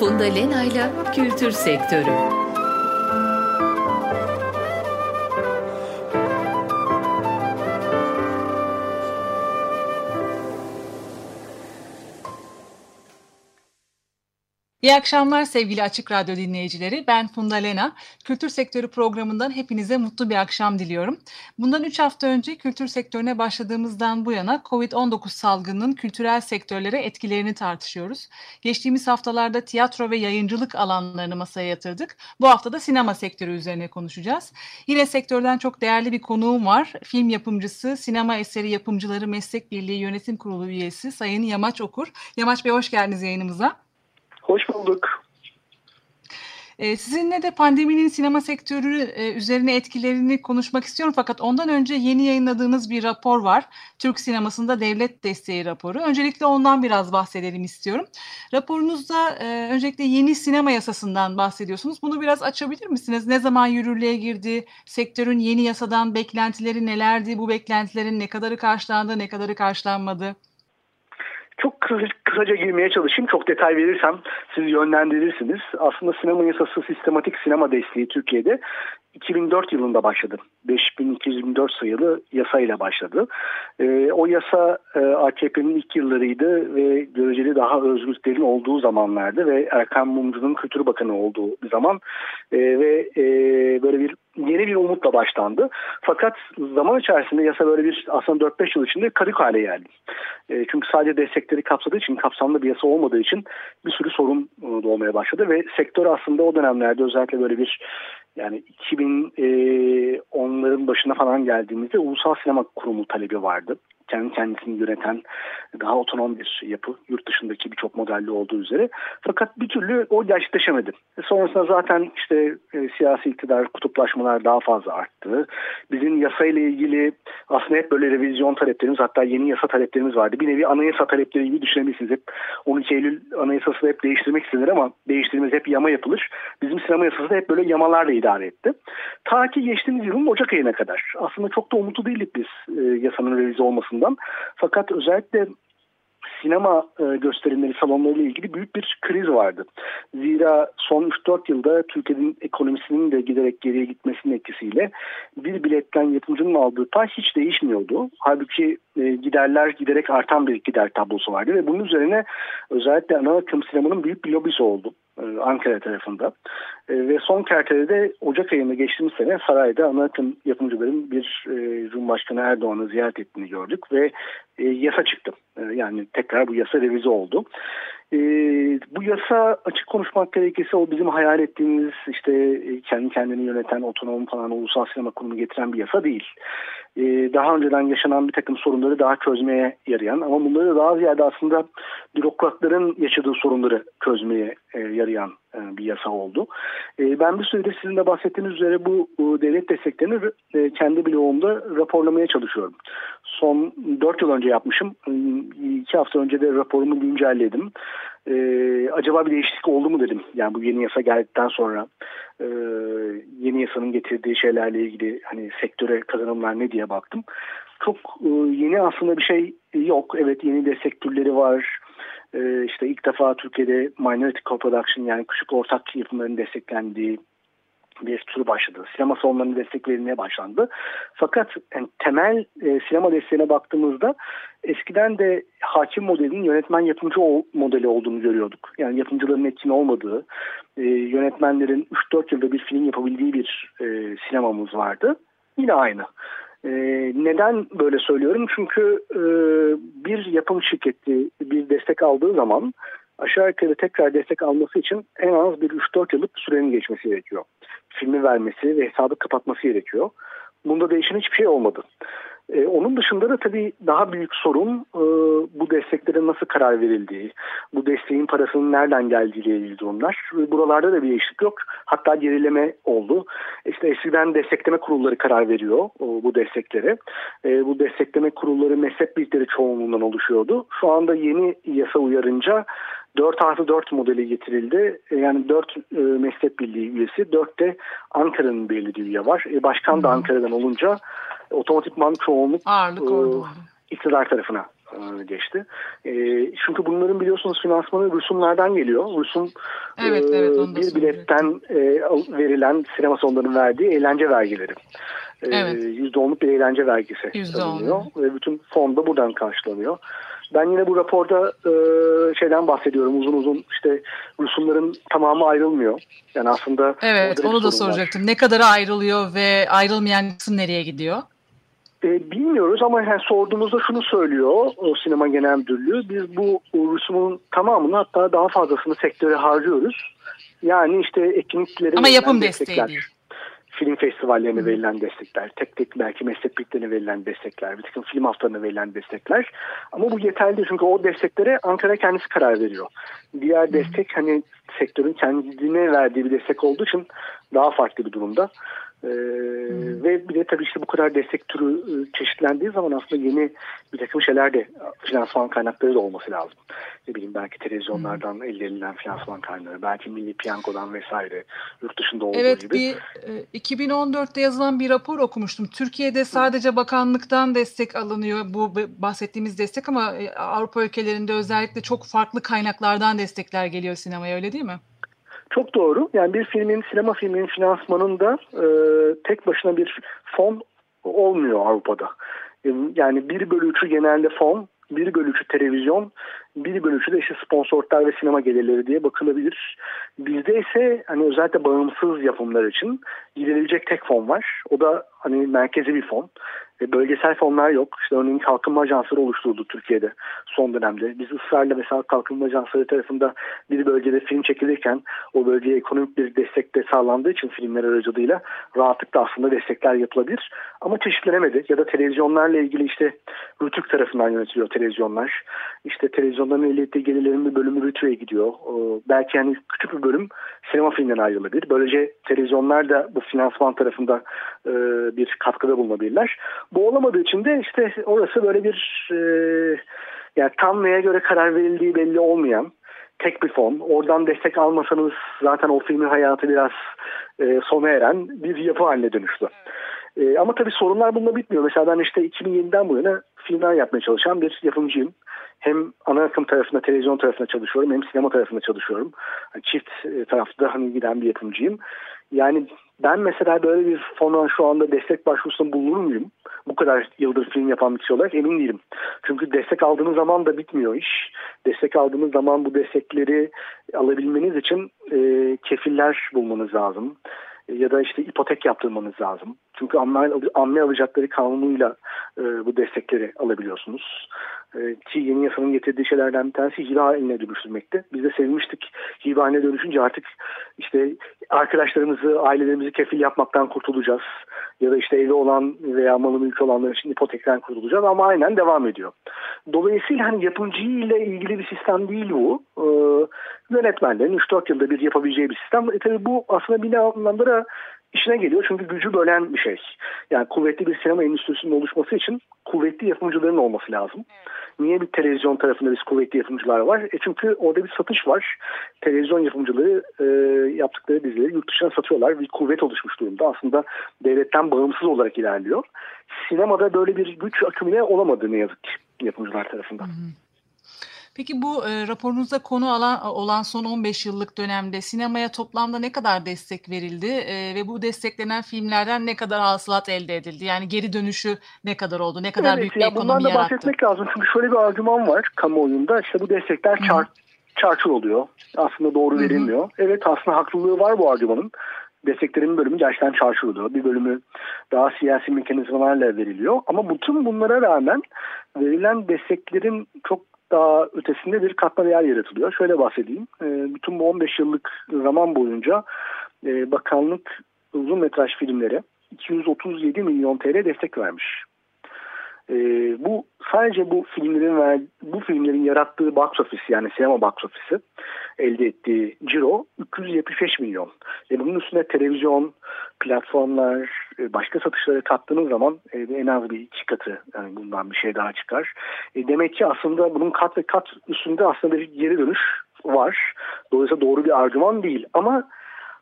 Funda Lena'yla Kültür Sektörü. İyi akşamlar sevgili Açık Radyo dinleyicileri. Ben Funda Lena. Kültür Sektörü programından hepinize mutlu bir akşam diliyorum. Bundan 3 hafta önce kültür sektörüne başladığımızdan bu yana COVID-19 salgınının kültürel sektörlere etkilerini tartışıyoruz. Geçtiğimiz haftalarda tiyatro ve yayıncılık alanlarını masaya yatırdık. Bu hafta da sinema sektörü üzerine konuşacağız. Yine sektörden çok değerli bir konuğum var. Film yapımcısı, sinema eseri yapımcıları meslek birliği yönetim kurulu üyesi Sayın Yamaç Okur. Yamaç Bey hoş geldiniz yayınımıza. Hoş bulduk. Ee, sizinle de pandeminin sinema sektörü e, üzerine etkilerini konuşmak istiyorum. Fakat ondan önce yeni yayınladığınız bir rapor var. Türk sinemasında devlet desteği raporu. Öncelikle ondan biraz bahsedelim istiyorum. Raporunuzda e, öncelikle yeni sinema yasasından bahsediyorsunuz. Bunu biraz açabilir misiniz? Ne zaman yürürlüğe girdi? Sektörün yeni yasadan beklentileri nelerdi? Bu beklentilerin ne kadarı karşılandı, ne kadarı karşılanmadı? Çok kısaca girmeye çalışayım. Çok detay verirsem siz yönlendirirsiniz. Aslında sinema yasası sistematik sinema desteği Türkiye'de 2004 yılında başladı. 5224 sayılı yasayla başladı. E, o yasa e, AKP'nin ilk yıllarıydı ve göreceli daha özgürlüklerin olduğu zamanlardı ve Erkan Mumcu'nun Kültür Bakanı olduğu bir zaman e, ve e, böyle bir yeni bir umutla başlandı. Fakat zaman içerisinde yasa böyle bir aslında 4-5 yıl içinde karık hale geldi. E, çünkü sadece destekleri kapsadığı için kapsamlı bir yasa olmadığı için bir sürü sorun e, doğmaya başladı ve sektör aslında o dönemlerde özellikle böyle bir yani 2010'ların e, başına falan geldiğimizde Ulusal Sinema Kurumu talebi vardı kendi kendisini yöneten daha otonom bir yapı yurt dışındaki birçok modelde olduğu üzere. Fakat bir türlü o gerçekleşemedi. E sonrasında zaten işte e, siyasi iktidar kutuplaşmalar daha fazla arttı. Bizim yasayla ilgili aslında hep böyle revizyon taleplerimiz hatta yeni yasa taleplerimiz vardı. Bir nevi anayasa talepleri gibi düşünebilirsiniz. Hep 12 Eylül anayasası hep değiştirmek istenir ama değiştirmemiz hep yama yapılır. Bizim sinema yasası da hep böyle yamalarla idare etti. Ta ki geçtiğimiz yılın Ocak ayına kadar. Aslında çok da umutlu değildik biz e, yasanın revize olmasını açısından. Fakat özellikle sinema e, gösterimleri salonlarıyla ilgili büyük bir kriz vardı. Zira son 3-4 yılda Türkiye'nin ekonomisinin de giderek geriye gitmesinin etkisiyle bir biletten yapımcının aldığı pay hiç değişmiyordu. Halbuki e, giderler giderek artan bir gider tablosu vardı ve bunun üzerine özellikle ana akım sinemanın büyük bir lobisi oldu. E, Ankara tarafında. E, ve son kertede Ocak ayında geçtiğimiz sene sarayda ana akım yapımcıların bir e, Cumhurbaşkanı Erdoğan'ı ziyaret ettiğini gördük ve yasa çıktı. Yani tekrar bu yasa revize oldu. Bu yasa açık konuşmak gerekirse o bizim hayal ettiğimiz işte kendi kendini yöneten otonom falan ulusal sinema kurumu getiren bir yasa değil. E, daha önceden yaşanan bir takım sorunları daha çözmeye yarayan ama bunları daha ziyade aslında bürokratların yaşadığı sorunları çözmeye e, yarayan e, bir yasa oldu. Ben bir süredir sizin de bahsettiğiniz üzere bu devlet desteklerini e, kendi bloğumda raporlamaya çalışıyorum. Son 4 yıl önce yapmışım. 2 hafta önce de raporumu güncelledim. Acaba bir değişiklik oldu mu dedim. Yani bu yeni yasa geldikten sonra yeni yasanın getirdiği şeylerle ilgili hani sektöre kazanımlar ne diye baktım. Çok yeni aslında bir şey yok. Evet yeni destek türleri var e, işte ilk defa Türkiye'de minority co-production yani küçük ortak yapımların desteklendiği bir tür başladı. Sinema salonlarının destek başlandı. Fakat yani temel e, sinema desteğine baktığımızda eskiden de hakim modelinin yönetmen yapımcı ol, modeli olduğunu görüyorduk. Yani yapımcıların etkin olmadığı, e, yönetmenlerin 3-4 yılda bir film yapabildiği bir e, sinemamız vardı. Yine aynı. E, neden böyle söylüyorum? Çünkü e, bir yapım şirketi bir destek aldığı zaman aşağı yukarı tekrar destek alması için en az bir 3-4 yıllık sürenin geçmesi gerekiyor. Filmi vermesi ve hesabı kapatması gerekiyor. Bunda değişen hiçbir şey olmadı. E, onun dışında da tabii daha büyük sorun e, bu desteklere nasıl karar verildiği, bu desteğin parasının nereden geldiği ilgili durumlar. E, buralarda da bir değişiklik yok. Hatta gerileme oldu. İşte eskiden destekleme kurulları karar veriyor o, bu desteklere. E, bu destekleme kurulları mezhep birlikleri çoğunluğundan oluşuyordu. Şu anda yeni yasa uyarınca 4 artı 4 modeli getirildi. E, yani 4 e, meslek birliği üyesi, 4 de Ankara'nın belirlediği üye var. E, başkan da Ankara'dan olunca otomatikman çoğunluk Ağırlık e, iktidar tarafına e, geçti. E, çünkü bunların biliyorsunuz finansmanı Rusumlardan geliyor. Rusum evet, evet, bir biletten verilen sinema salonlarının verdiği eğlence vergileri. Evet. %10'luk bir eğlence vergisi %10. alınıyor ve bütün fon da buradan karşılanıyor. Ben yine bu raporda e, şeyden bahsediyorum uzun uzun işte Rusumların tamamı ayrılmıyor. Yani aslında Evet onu da soracaktım. Var. Ne kadar ayrılıyor ve ayrılmayan kısım nereye gidiyor? E, bilmiyoruz ama yani sorduğumuzda şunu söylüyor o sinema genel müdürlüğü. Biz bu Rusumun tamamını hatta daha fazlasını sektöre harcıyoruz. Yani işte etkinlikleri ama yapım desteği değil film festivallerine verilen destekler, tek tek belki meslek birliklerine verilen destekler, bir takım film haftalarına verilen destekler. Ama bu yeterli değil çünkü o desteklere Ankara kendisi karar veriyor. Diğer destek hani sektörün kendine verdiği bir destek olduğu için daha farklı bir durumda. Ee, hmm. Ve bir de tabii işte bu kadar destek türü e, çeşitlendiği zaman aslında yeni bir takım şeyler de finansman kaynakları da olması lazım. Ne bileyim belki televizyonlardan hmm. elde edilen finansman kaynakları, belki milli piyangodan vesaire yurt dışında olduğu evet, gibi. Evet bir 2014'te yazılan bir rapor okumuştum. Türkiye'de sadece bakanlıktan destek alınıyor bu bahsettiğimiz destek ama e, Avrupa ülkelerinde özellikle çok farklı kaynaklardan destekler geliyor sinemaya öyle değil mi? Çok doğru. Yani bir filmin, sinema filminin finansmanında e, tek başına bir fon olmuyor Avrupa'da. E, yani bir bölü üçü genelde fon, bir bölü üçü televizyon, bir bölü üçü de işte sponsorlar ve sinema gelirleri diye bakılabilir. Bizde ise hani özellikle bağımsız yapımlar için gidilebilecek tek fon var. O da hani merkezi bir fon. E, bölgesel fonlar yok. İşte örneğin kalkınma ajansları oluşturuldu Türkiye'de son dönemde. Biz ısrarla mesela kalkınma ajansları tarafında bir bölgede film çekilirken o bölgeye ekonomik bir destek de sağlandığı için filmler aracılığıyla rahatlıkla aslında destekler yapılabilir. Ama çeşitlenemedi. Ya da televizyonlarla ilgili işte Rütük tarafından yönetiliyor televizyonlar. İşte televizyonların elde ettiği gelirlerin bir bölümü Rütük'e gidiyor. Belki hani küçük bir bölüm sinema filmden ayrılabilir. Böylece televizyonlar da bu finansman tarafında e, bir katkıda bulunabilirler. Bu olamadığı için de işte orası böyle bir e, yani tam neye göre karar verildiği belli olmayan tek bir fon. Oradan destek almasanız zaten o filmin hayatı biraz e, sona eren bir yapı haline dönüştü. E, ama tabii sorunlar bununla bitmiyor. Mesela ben işte 2007'den bu yana filmler yapmaya çalışan bir yapımcıyım. Hem ana akım tarafında, televizyon tarafında çalışıyorum hem sinema tarafında çalışıyorum. Yani çift e, tarafta hani giden bir yapımcıyım. Yani ben mesela böyle bir fona şu anda destek başvurusunda bulunur muyum? Bu kadar yıldır film yapan bir kişi olarak emin değilim. Çünkü destek aldığınız zaman da bitmiyor iş. Destek aldığınız zaman bu destekleri alabilmeniz için e, kefiller bulmanız lazım. E, ya da işte ipotek yaptırmanız lazım. Çünkü anne alacakları kanunuyla e, bu destekleri alabiliyorsunuz. E, ki yeni yasanın getirdiği şeylerden bir tanesi hibe haline dönüştürmekte. Biz de sevmiştik hibe haline dönüşünce artık işte arkadaşlarımızı, ailelerimizi kefil yapmaktan kurtulacağız. Ya da işte evi olan veya malı mülkü olanlar için ipotekten kurtulacağız ama aynen devam ediyor. Dolayısıyla hani yapımcı ile ilgili bir sistem değil bu. Ee, yönetmenlerin 3-4 yılda bir yapabileceği bir sistem. E tabii bu aslında bir anlamda da işine geliyor çünkü gücü bölen bir şey. Yani kuvvetli bir sinema endüstrisinin oluşması için kuvvetli yapımcıların olması lazım. Niye bir televizyon tarafında biz kuvvetli yapımcılar var? E çünkü orada bir satış var. Televizyon yapımcıları e, yaptıkları dizileri yurt dışına satıyorlar. Bir kuvvet oluşmuş durumda. Aslında devletten bağımsız olarak ilerliyor. Sinemada böyle bir güç akümüne olamadı ne yazık ki yapımcılar tarafından. Hı hı. Peki bu e, raporunuzda konu alan, olan son 15 yıllık dönemde sinemaya toplamda ne kadar destek verildi e, ve bu desteklenen filmlerden ne kadar hasılat elde edildi? Yani geri dönüşü ne kadar oldu? Ne kadar evet, büyük bir ekonomi bundan da yarattı? bahsetmek lazım. Çünkü şöyle bir argüman var kamuoyunda. İşte bu destekler çar, çarçur oluyor. Aslında doğru Hı-hı. verilmiyor. Evet aslında haklılığı var bu argümanın desteklerin bölümü gerçekten çarşılığı. Bir bölümü daha siyasi mekanizmalarla veriliyor. Ama bütün bunlara rağmen verilen desteklerin çok daha ötesinde bir katma değer yaratılıyor. Şöyle bahsedeyim. E, bütün bu 15 yıllık zaman boyunca e, bakanlık uzun metraj filmlere 237 milyon TL destek vermiş. E, bu sadece bu filmlerin ver, bu filmlerin yarattığı box office yani sinema box office'i elde ettiği ciro 375 milyon. E, bunun üstüne televizyon, platformlar, e, başka satışları kattığınız zaman e, en az bir iki katı yani bundan bir şey daha çıkar. E, demek ki aslında bunun kat ve kat üstünde aslında bir geri dönüş var. Dolayısıyla doğru bir argüman değil ama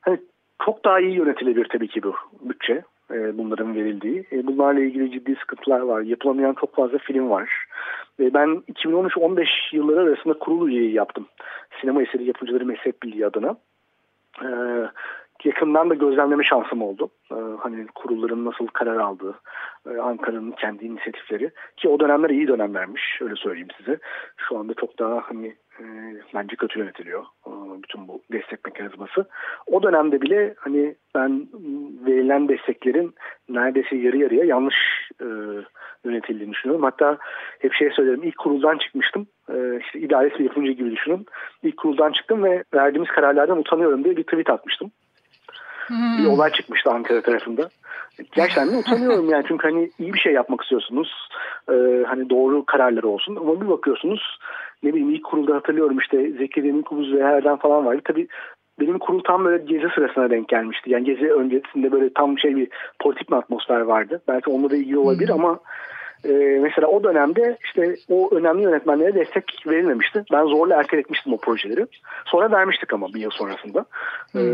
hani çok daha iyi yönetilebilir tabii ki bu bütçe bunların verildiği. Bunlarla ilgili ciddi sıkıntılar var. Yapılamayan çok fazla film var. Ve ben 2013-15 yılları arasında kurul üyeyi yaptım. Sinema Eseri Yapımcıları Meslek Birliği adına. Ee, yakından da gözlemleme şansım oldu. Ee, hani kurulların nasıl karar aldığı, e, Ankara'nın kendi inisiyatifleri ki o dönemler iyi dönemlermiş öyle söyleyeyim size. Şu anda çok daha hani e, bence kötü yönetiliyor e, bütün bu destek mekanizması. O dönemde bile hani ben verilen desteklerin neredeyse yarı yarıya yanlış e, yönetildiğini düşünüyorum. Hatta hep şey söylerim ilk kuruldan çıkmıştım. E, işte idaresi bir yapımcı gibi düşünün. İlk kuruldan çıktım ve verdiğimiz kararlardan utanıyorum diye bir tweet atmıştım. Hmm. Bir olay çıkmıştı Ankara tarafında. Gerçekten de utanıyorum yani çünkü hani iyi bir şey yapmak istiyorsunuz. Ee, hani doğru kararlar olsun ama bir bakıyorsunuz ne bileyim ilk kurulda hatırlıyorum işte Zeki Deminkubuz ve Herden falan vardı. Tabii benim kurul tam böyle gezi sırasına denk gelmişti. Yani gezi öncesinde böyle tam şey bir politik bir atmosfer vardı. Belki onunla da ilgili olabilir ama e, mesela o dönemde işte o önemli yönetmenlere destek verilmemişti. Ben zorla erteletmiştim o projeleri. Sonra vermiştik ama bir yıl sonrasında. Hmm. E,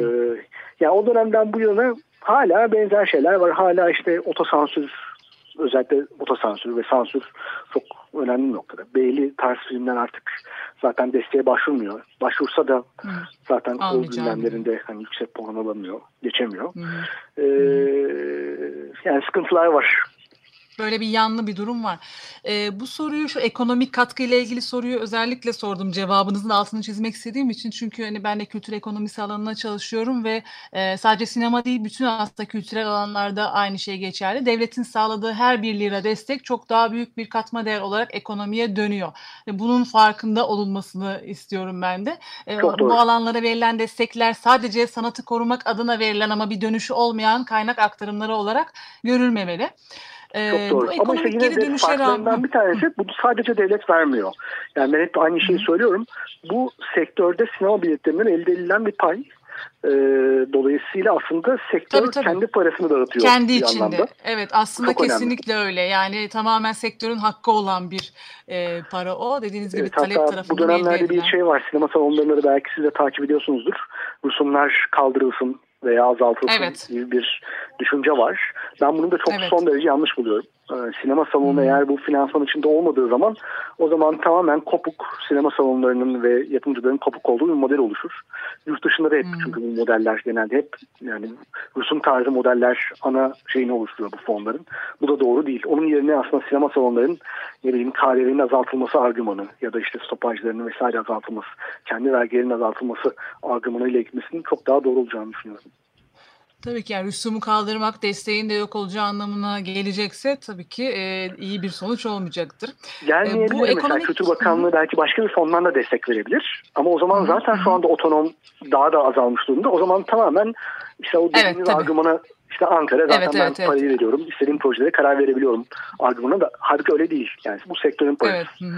yani o dönemden bu yana hala benzer şeyler var. Hala işte otosansür özellikle otosansür ve sansür çok önemli noktada. Belli tarz filmler artık zaten desteğe başvurmuyor. Başvursa da Hı. zaten o gündemlerinde hani yüksek puan alamıyor, geçemiyor. Ee, yani sıkıntılar var Böyle bir yanlı bir durum var. E, bu soruyu şu ekonomik katkı ile ilgili soruyu özellikle sordum. Cevabınızın altını çizmek istediğim için. Çünkü hani ben de kültür ekonomisi alanına çalışıyorum ve e, sadece sinema değil bütün aslında kültürel alanlarda aynı şey geçerli. Devletin sağladığı her bir lira destek çok daha büyük bir katma değer olarak ekonomiye dönüyor. Ve bunun farkında olunmasını istiyorum ben de. E, bu alanlara verilen destekler sadece sanatı korumak adına verilen ama bir dönüşü olmayan kaynak aktarımları olarak görülmemeli. Çok ee, doğru. Ama işte yine de farklarından bir tanesi bu sadece devlet vermiyor. Yani ben hep aynı şeyi söylüyorum. Bu sektörde sinema biletlerinden elde edilen bir pay. E, dolayısıyla aslında sektör tabii, tabii. kendi parasını dağıtıyor. Kendi içinde. Anlamda. Evet aslında Çok kesinlikle önemli. öyle. Yani tamamen sektörün hakkı olan bir e, para o. Dediğiniz gibi evet, talep tarafından Bu dönemlerde bir şey var. Sinema salonlarını belki siz de takip ediyorsunuzdur. Rusumlar kaldırılsın veya azaltılsın evet. gibi bir düşünce var. Ben bunu da çok evet. son derece yanlış buluyorum. Ee, sinema salonu hmm. eğer bu finansman içinde olmadığı zaman o zaman tamamen kopuk sinema salonlarının ve yapımcıların kopuk olduğu bir model oluşur. Yurt dışında da hep hmm. çünkü bu modeller genelde hep yani Rusum tarzı modeller ana şeyini oluşturuyor bu fonların. Bu da doğru değil. Onun yerine aslında sinema salonlarının ne bileyim KDV'nin azaltılması argümanı ya da işte stopajlarının vesaire azaltılması, kendi vergilerinin azaltılması argümanıyla gitmesinin çok daha doğru olacağını düşünüyorum. Tabii ki yani rüsumu kaldırmak desteğin de yok olacağı anlamına gelecekse tabii ki e, iyi bir sonuç olmayacaktır. Gelmeyebilir e, bu mesela ekonomik... Kültür Bakanlığı belki başka bir fondan da destek verebilir. Ama o zaman zaten şu anda otonom daha da azalmış durumda. O zaman tamamen işte o dediğiniz evet, argümana işte Ankara zaten evet, ben evet, parayı evet. veriyorum. İstediğim projelere karar verebiliyorum argümana da. Halbuki öyle değil. Yani bu sektörün parası. Evet.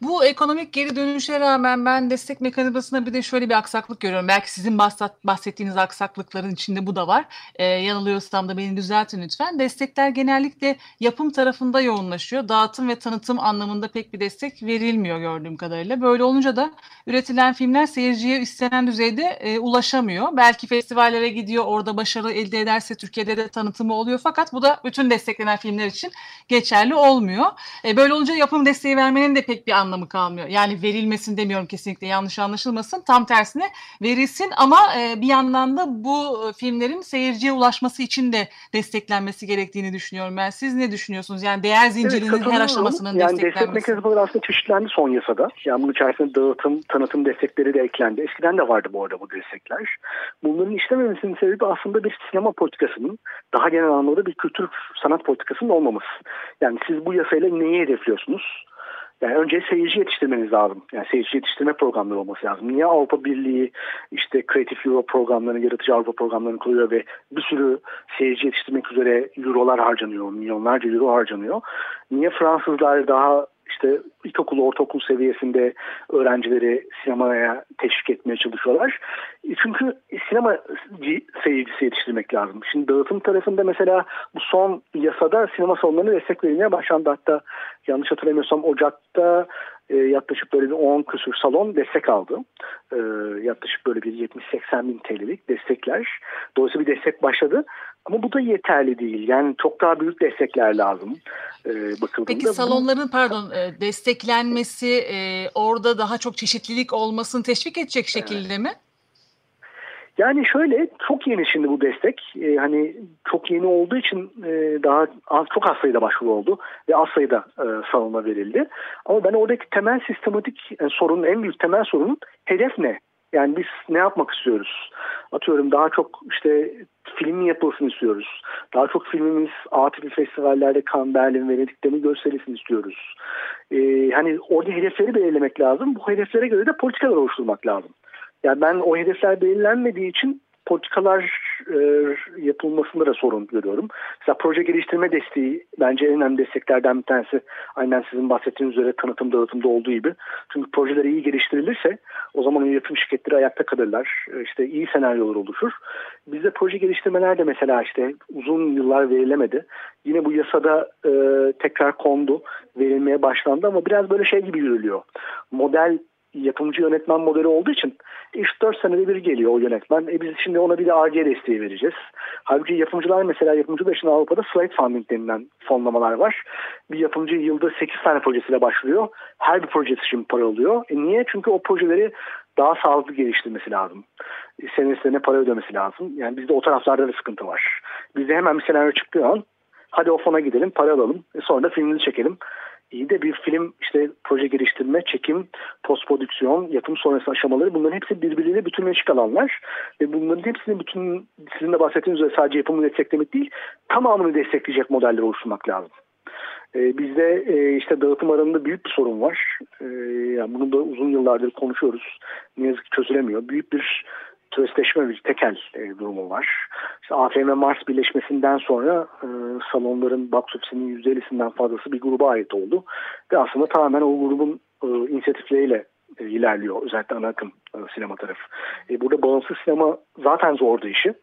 Bu ekonomik geri dönüşe rağmen ben destek mekanizmasında bir de şöyle bir aksaklık görüyorum. Belki sizin bahsettiğiniz aksaklıkların içinde bu da var. Ee, yanılıyorsam da beni düzeltin lütfen. Destekler genellikle yapım tarafında yoğunlaşıyor. Dağıtım ve tanıtım anlamında pek bir destek verilmiyor gördüğüm kadarıyla. Böyle olunca da üretilen filmler seyirciye istenen düzeyde e, ulaşamıyor. Belki festivallere gidiyor, orada başarı elde ederse Türkiye'de de tanıtımı oluyor. Fakat bu da bütün desteklenen filmler için geçerli olmuyor. E, böyle olunca yapım desteği vermenin de pek bir anlamı anlamı kalmıyor. Yani verilmesin demiyorum kesinlikle yanlış anlaşılmasın. Tam tersine verilsin ama e, bir yandan da bu e, filmlerin seyirciye ulaşması için de desteklenmesi gerektiğini düşünüyorum ben. Siz ne düşünüyorsunuz? Yani değer zincirinin evet, her aşamasının yani desteklenmesi. Destek mekanizmaları aslında çeşitlendi son yasada. Yani bunun içerisinde dağıtım, tanıtım destekleri de eklendi. Eskiden de vardı bu arada bu destekler. Bunların işlememesinin sebebi aslında bir sinema politikasının daha genel anlamda bir kültür sanat politikasının olmaması. Yani siz bu yasayla neyi hedefliyorsunuz? Yani önce seyirci yetiştirmeniz lazım. Yani seyirci yetiştirme programları olması lazım. Niye Avrupa Birliği işte Creative Euro programlarını, yaratıcı Avrupa programlarını kuruyor ve bir sürü seyirci yetiştirmek üzere eurolar harcanıyor, milyonlarca euro harcanıyor. Niye Fransızlar daha işte ilkokul, ortaokul seviyesinde öğrencileri sinemaya teşvik etmeye çalışıyorlar. Çünkü sinema seyircisi yetiştirmek lazım. Şimdi dağıtım tarafında mesela bu son yasada sinema salonlarına destek verilmeye başlandı. Hatta yanlış hatırlamıyorsam Ocak'ta e, yaklaşık böyle bir 10 küsur salon destek aldı. E, yaklaşık böyle bir 70-80 bin TL'lik destekler. Dolayısıyla bir destek başladı. Ama bu da yeterli değil. Yani çok daha büyük destekler lazım e, bakıldığında. Peki salonların pardon e, desteklenmesi e, orada daha çok çeşitlilik olmasını teşvik edecek şekilde evet. mi? Yani şöyle çok yeni şimdi bu destek. Ee, hani çok yeni olduğu için e, daha az çok az sayıda başvuru oldu ve az sayıda e, salona verildi. Ama ben oradaki temel sistematik yani sorunun en büyük temel sorunun hedef ne? Yani biz ne yapmak istiyoruz? Atıyorum daha çok işte film yapılsın istiyoruz. Daha çok filmimiz A tipi festivallerde Cannes, Berlin, Venedik'te mi gösterilsin istiyoruz. Ee, hani orada hedefleri belirlemek lazım. Bu hedeflere göre de politikalar oluşturmak lazım. Yani ben o hedefler belirlenmediği için politikalar e, yapılmasında da sorun görüyorum. Mesela proje geliştirme desteği bence en önemli desteklerden bir tanesi. Aynen sizin bahsettiğiniz üzere tanıtım dağıtımda olduğu gibi. Çünkü projeler iyi geliştirilirse o zaman yönetim şirketleri ayakta kalırlar. E, işte iyi senaryolar oluşur. Bizde proje geliştirmeler de mesela işte uzun yıllar verilemedi. Yine bu yasada e, tekrar kondu, verilmeye başlandı ama biraz böyle şey gibi yürülüyor. Model yapımcı yönetmen modeli olduğu için 3-4 senede bir geliyor o yönetmen. E biz şimdi ona bir de AG desteği vereceğiz. Halbuki yapımcılar mesela yapımcılar için Avrupa'da slide funding denilen fonlamalar var. Bir yapımcı yılda 8 tane projesiyle başlıyor. Her bir projesi için para alıyor. E niye? Çünkü o projeleri daha sağlıklı geliştirmesi lazım. E senesine para ödemesi lazım. Yani bizde o taraflarda da sıkıntı var. Bizde hemen bir senaryo çıktığı an hadi o fona gidelim para alalım. E sonra da filmimizi çekelim iyi de bir film işte proje geliştirme, çekim, post prodüksiyon, yapım sonrası aşamaları bunların hepsi birbiriyle bütünleşik alanlar. Ve bunların hepsini bütün sizin de bahsettiğiniz üzere sadece yapımı desteklemek değil tamamını destekleyecek modeller oluşturmak lazım. Ee, bizde e, işte dağıtım alanında büyük bir sorun var. Ee, yani bunu da uzun yıllardır konuşuyoruz. Ne yazık ki çözülemiyor. Büyük bir türesleşme bir tekel e, durumu var. İşte AFM Mars birleşmesinden sonra e, salonların box office'inin %50'sinden fazlası bir gruba ait oldu. Ve aslında tamamen o grubun e, inisiyatifleriyle e, ilerliyor. Özellikle ana akım e, sinema tarafı. E, burada bağımsız sinema zaten zordu işi.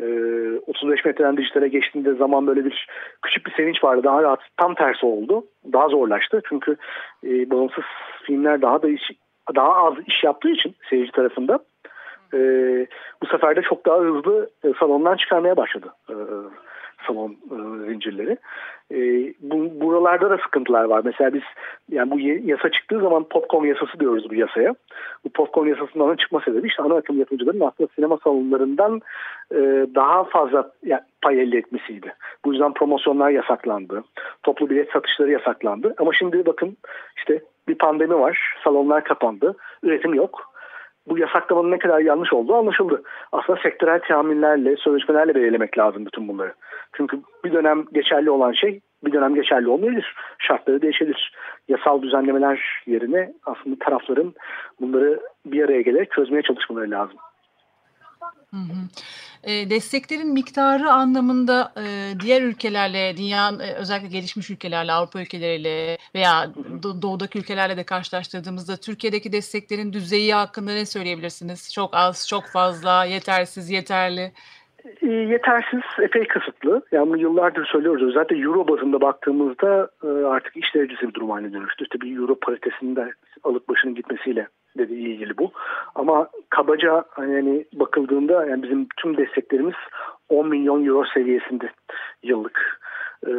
E, 35 metreden dijitale geçtiğinde zaman böyle bir küçük bir sevinç vardı. Daha rahat, tam tersi oldu. Daha zorlaştı. Çünkü e, bağımsız filmler daha da iş, daha az iş yaptığı için seyirci tarafında e, bu sefer de çok daha hızlı e, salondan çıkarmaya başladı e, salon e, zincirleri. E, bu, buralarda da sıkıntılar var. Mesela biz yani bu yasa çıktığı zaman popcorn yasası diyoruz bu yasaya. Bu popcorn yasasından çıkma sebebi işte ana akım yapımcıların aslında sinema salonlarından e, daha fazla yani, pay elde etmesiydi. Bu yüzden promosyonlar yasaklandı. Toplu bilet satışları yasaklandı. Ama şimdi bakın işte bir pandemi var. Salonlar kapandı. Üretim yok bu yasaklamanın ne kadar yanlış olduğu anlaşıldı. Aslında sektörel teamillerle, sözleşmelerle belirlemek lazım bütün bunları. Çünkü bir dönem geçerli olan şey bir dönem geçerli olmayabilir. Şartları değişebilir. Yasal düzenlemeler yerine aslında tarafların bunları bir araya gelerek çözmeye çalışmaları lazım. Hı hı. E, desteklerin miktarı anlamında e, diğer ülkelerle, dünya e, özellikle gelişmiş ülkelerle, Avrupa ülkeleriyle veya doğudaki ülkelerle de karşılaştırdığımızda Türkiye'deki desteklerin düzeyi hakkında ne söyleyebilirsiniz? Çok az, çok fazla, yetersiz, yeterli. E, yetersiz, epey kısıtlı. Yani bunu yıllardır söylüyoruz. Özellikle Euro bazında baktığımızda e, artık işler acısı bir durum haline dönüştü. İşte bir Euro paritesinde alıp başının gitmesiyle de ilgili bu. Ama kabaca hani bakıldığında yani bizim tüm desteklerimiz 10 milyon euro seviyesinde yıllık. Ee,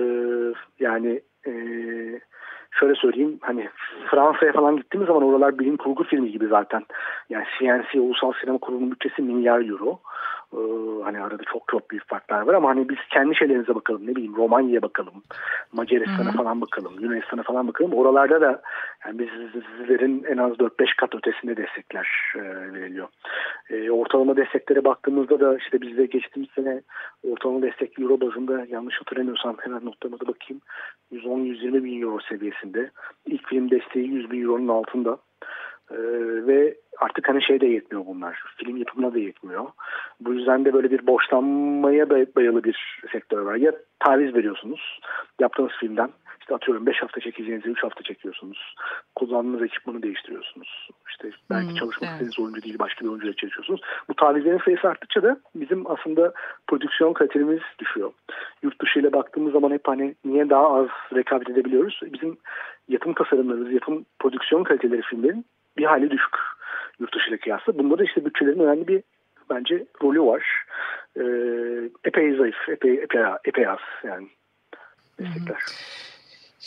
yani e, şöyle söyleyeyim hani Fransa'ya falan gittiğimiz zaman oralar bilim kurgu filmi gibi zaten. Yani CNC Ulusal Sinema Kurulu'nun bütçesi milyar euro. Ee, hani arada çok çok büyük farklar var ama hani biz kendi şeylerimize bakalım. Ne bileyim Romanya'ya bakalım Macaristan'a falan bakalım Yunanistan'a falan bakalım. Oralarda da yani bizlerin en az 4-5 kat ötesinde destekler e, veriliyor. E, ortalama desteklere baktığımızda da işte bizde geçtiğimiz sene ortalama destek euro bazında yanlış hatırlamıyorsam hemen notlarıma da bakayım 110-120 bin euro seviyesinde. İlk film desteği 100 bin euronun altında ee, ve artık hani şey de yetmiyor bunlar. Film yapımına da yetmiyor. Bu yüzden de böyle bir boşlanmaya dayalı bir sektör var. Ya taviz veriyorsunuz yaptığınız filmden. İşte atıyorum 5 hafta çekeceğinizi 3 hafta çekiyorsunuz. Kullandığınız ekipmanı değiştiriyorsunuz. İşte belki hmm, çalışmak evet. istediğiniz oyuncu değil başka bir oyuncuyla çalışıyorsunuz. Bu tavizlerin sayısı arttıkça da bizim aslında prodüksiyon kalitemiz düşüyor. Yurt dışı ile baktığımız zaman hep hani niye daha az rekabet edebiliyoruz? Bizim yapım tasarımlarımız, yapım prodüksiyon kaliteleri filmlerin bir hali düşük yurt dışı ile kıyasla. Bunda da işte bütçelerin önemli bir bence rolü var. E, epey zayıf, epey, epey, epey az yani destekler.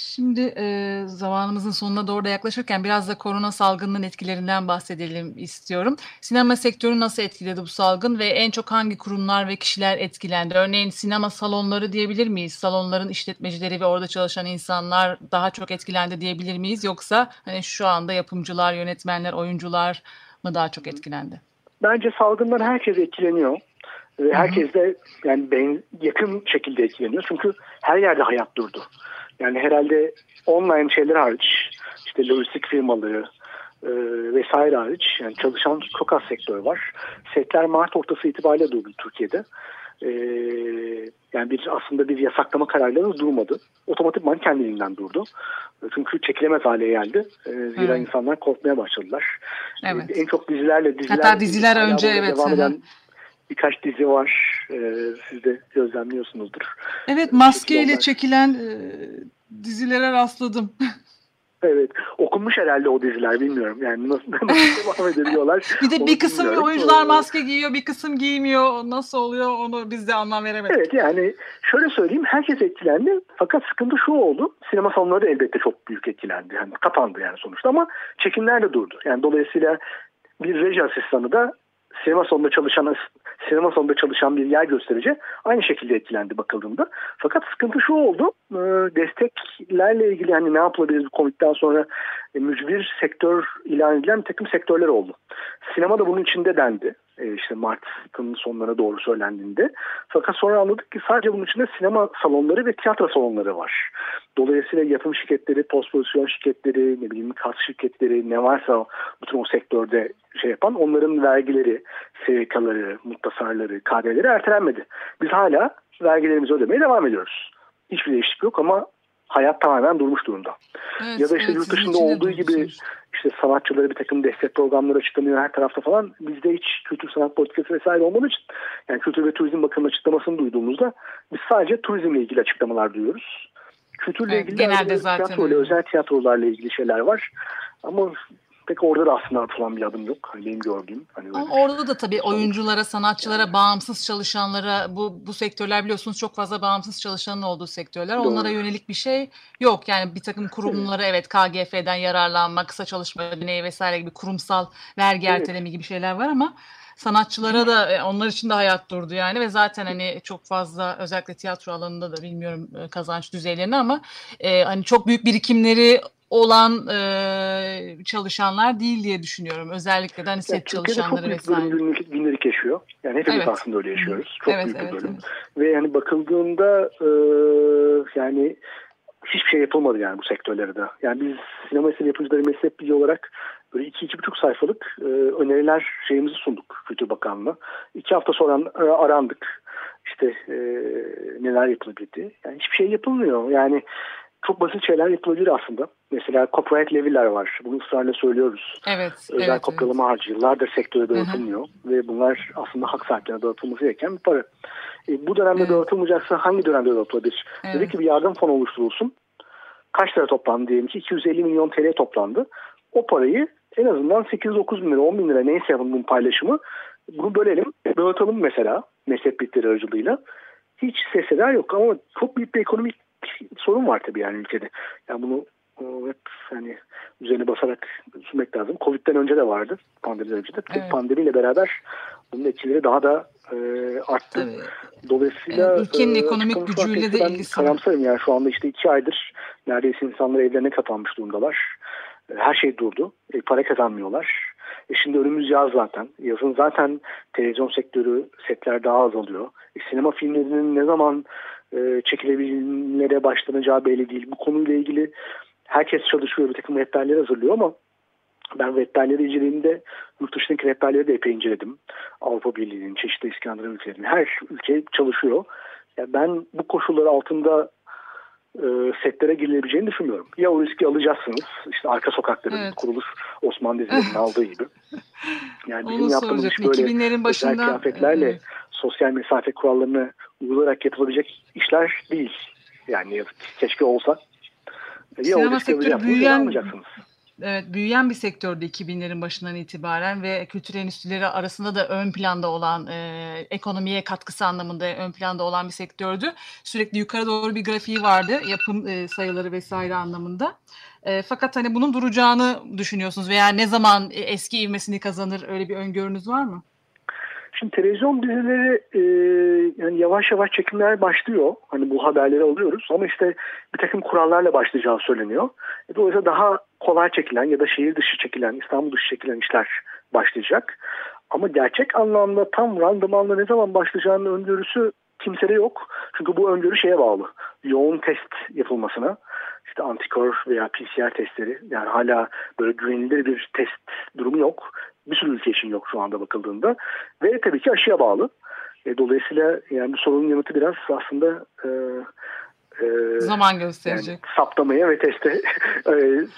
Şimdi e, zamanımızın sonuna doğru da yaklaşırken biraz da korona salgınının etkilerinden bahsedelim istiyorum. Sinema sektörü nasıl etkiledi bu salgın ve en çok hangi kurumlar ve kişiler etkilendi? Örneğin sinema salonları diyebilir miyiz? Salonların işletmecileri ve orada çalışan insanlar daha çok etkilendi diyebilir miyiz? Yoksa hani şu anda yapımcılar, yönetmenler, oyuncular mı daha çok etkilendi? Bence salgından herkes etkileniyor. Ve herkes de yani ben yakın şekilde etkileniyor. Çünkü her yerde hayat durdu. Yani herhalde online şeyler hariç işte lojistik firmaları e, vesaire hariç yani çalışan çok az sektör var. Setler Mart ortası itibariyle durdu Türkiye'de. E, yani bir aslında bir yasaklama kararları durmadı. Otomatikman kendiliğinden durdu. Çünkü çekilemez hale geldi. E, zira evet. insanlar korkmaya başladılar. Evet. E, en çok dizilerle diziler Hatta diziler önce evet. Devam eden birkaç dizi var. E, siz de gözlemliyorsunuzdur. Evet maskeyle çekilen e, dizilere rastladım. Evet. Okunmuş herhalde o diziler bilmiyorum. Yani nasıl, nasıl devam edebiliyorlar. bir de bir kısım oyuncular maske giyiyor bir kısım giymiyor. Nasıl oluyor onu biz de anlam veremedik. Evet yani şöyle söyleyeyim herkes etkilendi. Fakat sıkıntı şu oldu. Sinema salonları elbette çok büyük etkilendi. Yani kapandı yani sonuçta ama çekimler de durdu. Yani dolayısıyla bir reji asistanı da sinema salonunda çalışan sinema salonunda çalışan bir yer gösterici aynı şekilde etkilendi bakıldığında. Fakat sıkıntı şu oldu. E, desteklerle ilgili hani ne yapılabilir bu Covid'den sonra e, mücbir sektör ilan edilen bir takım sektörler oldu. Sinema da bunun içinde dendi. E, işte Mart'ın sonlarına doğru söylendiğinde. Fakat sonra anladık ki sadece bunun içinde sinema salonları ve tiyatro salonları var. Dolayısıyla yapım şirketleri, post prodüksiyon şirketleri, ne bileyim kas şirketleri ne varsa bütün o sektörde şey yapan onların vergileri, SGK'ları, muttasarları, KDV'leri ertelenmedi. Biz hala vergilerimizi ödemeye devam ediyoruz. Hiçbir değişiklik yok ama hayat tamamen durmuş durumda. Evet, ya da işte evet, yurt dışında olduğu gibi işte sanatçılara bir takım destek programları açıklanıyor her tarafta falan. Bizde hiç kültür sanat politikası vesaire olmadığı için yani Kültür ve Turizm Bakanı'nın açıklamasını duyduğumuzda biz sadece turizmle ilgili açıklamalar duyuyoruz. Kültürle evet, ilgili genelde zaten tiyatro ile özel tiyatrolarla ilgili şeyler var. Ama pek orada da aslında atılan bir adım yok. Hani benim gördüğüm. Hani Ama orada da tabii oyunculara, sanatçılara, bağımsız çalışanlara bu bu sektörler biliyorsunuz çok fazla bağımsız çalışanın olduğu sektörler. Doğru. Onlara yönelik bir şey yok. Yani bir takım kurumlara evet, KGF'den yararlanma, kısa çalışma ödeneği vesaire gibi kurumsal vergi evet. erteleme gibi şeyler var ama sanatçılara da e, onlar için de hayat durdu yani ve zaten hani çok fazla özellikle tiyatro alanında da bilmiyorum e, kazanç düzeylerini ama e, hani çok büyük birikimleri olan e, çalışanlar değil diye düşünüyorum. Özellikle de hani set yani çalışanları vesaire. Çok büyük yaşıyor. Yani hepimiz evet. aslında öyle yaşıyoruz. Çok evet, büyük evet, bir bölüm. Evet. Ve yani bakıldığında e, yani hiçbir şey yapılmadı yani bu sektörlerde. Yani biz sinema eser yapımcıları meslek bilgi olarak böyle iki, iki buçuk sayfalık e, öneriler şeyimizi sunduk Kültür Bakanlığı. İki hafta sonra e, arandık. İşte e, neler yapılabilirdi. Yani hiçbir şey yapılmıyor. Yani çok basit şeyler yapılabilir aslında. Mesela copyright leviler var. Bunu ısrarla söylüyoruz. Evet. Özel evet, kopyalama evet. harcı yıllardır sektöre dağıtılmıyor. Hı-hı. Ve bunlar aslında hak sahiplerine dağıtılması gereken bir para. E, bu dönemde evet. dağıtılmayacaksa hangi dönemde dağıtılabilir? Evet. Dedi ki bir yardım fonu oluşturulsun. Kaç lira toplandı diyelim ki 250 milyon TL toplandı. O parayı en azından 8-9 bin lira 10 bin lira neyse bunun paylaşımı bunu bölelim. Dağıtalım mesela mezhep bitleri aracılığıyla. Hiç sesler yok ama çok büyük bir ekonomik sorun var tabii yani ülkede. Yani bunu hep hani üzerine basarak düşünmek lazım. Covid'den önce de vardı. Pandemiden önce de. Evet. Pandemiyle beraber bunun etkileri daha da e, arttı. Tabii. Dolayısıyla yani ülkenin e, ekonomik gücüyle de ilgisi karamsarım yani şu anda işte iki aydır neredeyse insanlar evlerine kapanmış durumdalar. E, her şey durdu. E, para kazanmıyorlar. E şimdi önümüz yaz zaten. Yazın zaten televizyon sektörü setler daha azalıyor. E, sinema filmlerinin ne zaman e, çekilebilmelere başlanacağı belli değil. Bu konuyla ilgili herkes çalışıyor, bir takım rehberler hazırlıyor ama ben rehberleri incelediğimde yurt dışındaki rehberleri de epey inceledim. Avrupa Birliği'nin, çeşitli İskandinav ülkelerinin her ülke çalışıyor. Yani ben bu koşullar altında e, setlere girilebileceğini düşünmüyorum. Ya o riski alacaksınız. İşte arka sokakların evet. kuruluş Osman dizilerinin aldığı gibi. Yani bizim yaptığımız iş böyle başında... özel kıyafetlerle evet. sosyal mesafe kurallarını uygulayarak yapılabilecek işler değil. Yani yazık keşke olsa. Ya Sinema sektörü büyüyen, Evet, büyüyen bir sektördü 2000'lerin başından itibaren ve kültür endüstrileri arasında da ön planda olan, e, ekonomiye katkısı anlamında ön planda olan bir sektördü. Sürekli yukarı doğru bir grafiği vardı, yapım e, sayıları vesaire anlamında. E, fakat hani bunun duracağını düşünüyorsunuz veya ne zaman eski ivmesini kazanır öyle bir öngörünüz var mı? Şimdi televizyon dizileri e, yani yavaş yavaş çekimler başlıyor. Hani bu haberleri alıyoruz ama işte bir takım kurallarla başlayacağı söyleniyor. E, dolayısıyla daha kolay çekilen ya da şehir dışı çekilen, İstanbul dışı çekilen işler başlayacak. Ama gerçek anlamda tam randımanla ne zaman başlayacağının öngörüsü kimsede yok. Çünkü bu öngörü şeye bağlı. Yoğun test yapılmasına işte antikor veya PCR testleri yani hala böyle güvenilir bir test durumu yok bir sürü ülke için yok şu anda bakıldığında. Ve tabii ki aşıya bağlı. E, dolayısıyla yani bu sorunun yanıtı biraz aslında e, e, zaman gösterecek. Yani saptamaya ve teste e,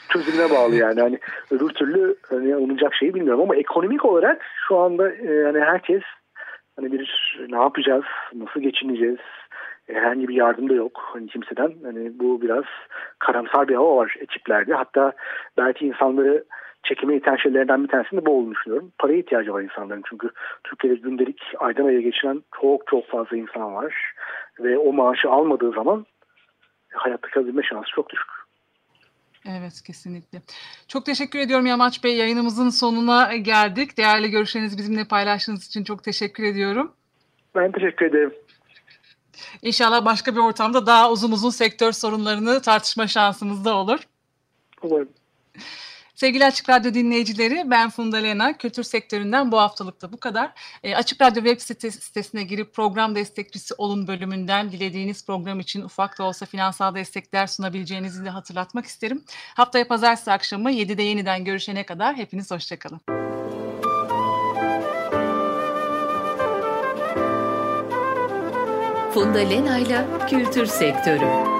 çözümüne bağlı yani. Hani öbür türlü hani alınacak şeyi bilmiyorum ama ekonomik olarak şu anda e, yani herkes hani bir ne yapacağız, nasıl geçineceğiz, e, herhangi bir yardım da yok hani kimseden. Hani bu biraz karamsar bir hava var ekiplerde. Hatta belki insanları çekime iten şeylerden bir tanesinde bu olduğunu düşünüyorum. Paraya ihtiyacı var insanların çünkü Türkiye'de gündelik aydan aya geçiren çok çok fazla insan var. Ve o maaşı almadığı zaman hayatta kalabilme şansı çok düşük. Evet kesinlikle. Çok teşekkür ediyorum Yamaç Bey. Yayınımızın sonuna geldik. Değerli görüşlerinizi bizimle paylaştığınız için çok teşekkür ediyorum. Ben teşekkür ederim. İnşallah başka bir ortamda daha uzun uzun sektör sorunlarını tartışma şansımız da olur. Umarım. Sevgili Açık Radyo dinleyicileri ben Funda Lena. Kültür sektöründen bu haftalıkta bu kadar. E, Açık Radyo web sitesine girip program destekçisi olun bölümünden dilediğiniz program için ufak da olsa finansal destekler sunabileceğinizi de hatırlatmak isterim. Haftaya pazartesi akşamı 7'de yeniden görüşene kadar hepiniz hoşçakalın. Funda Lena ile Kültür Sektörü.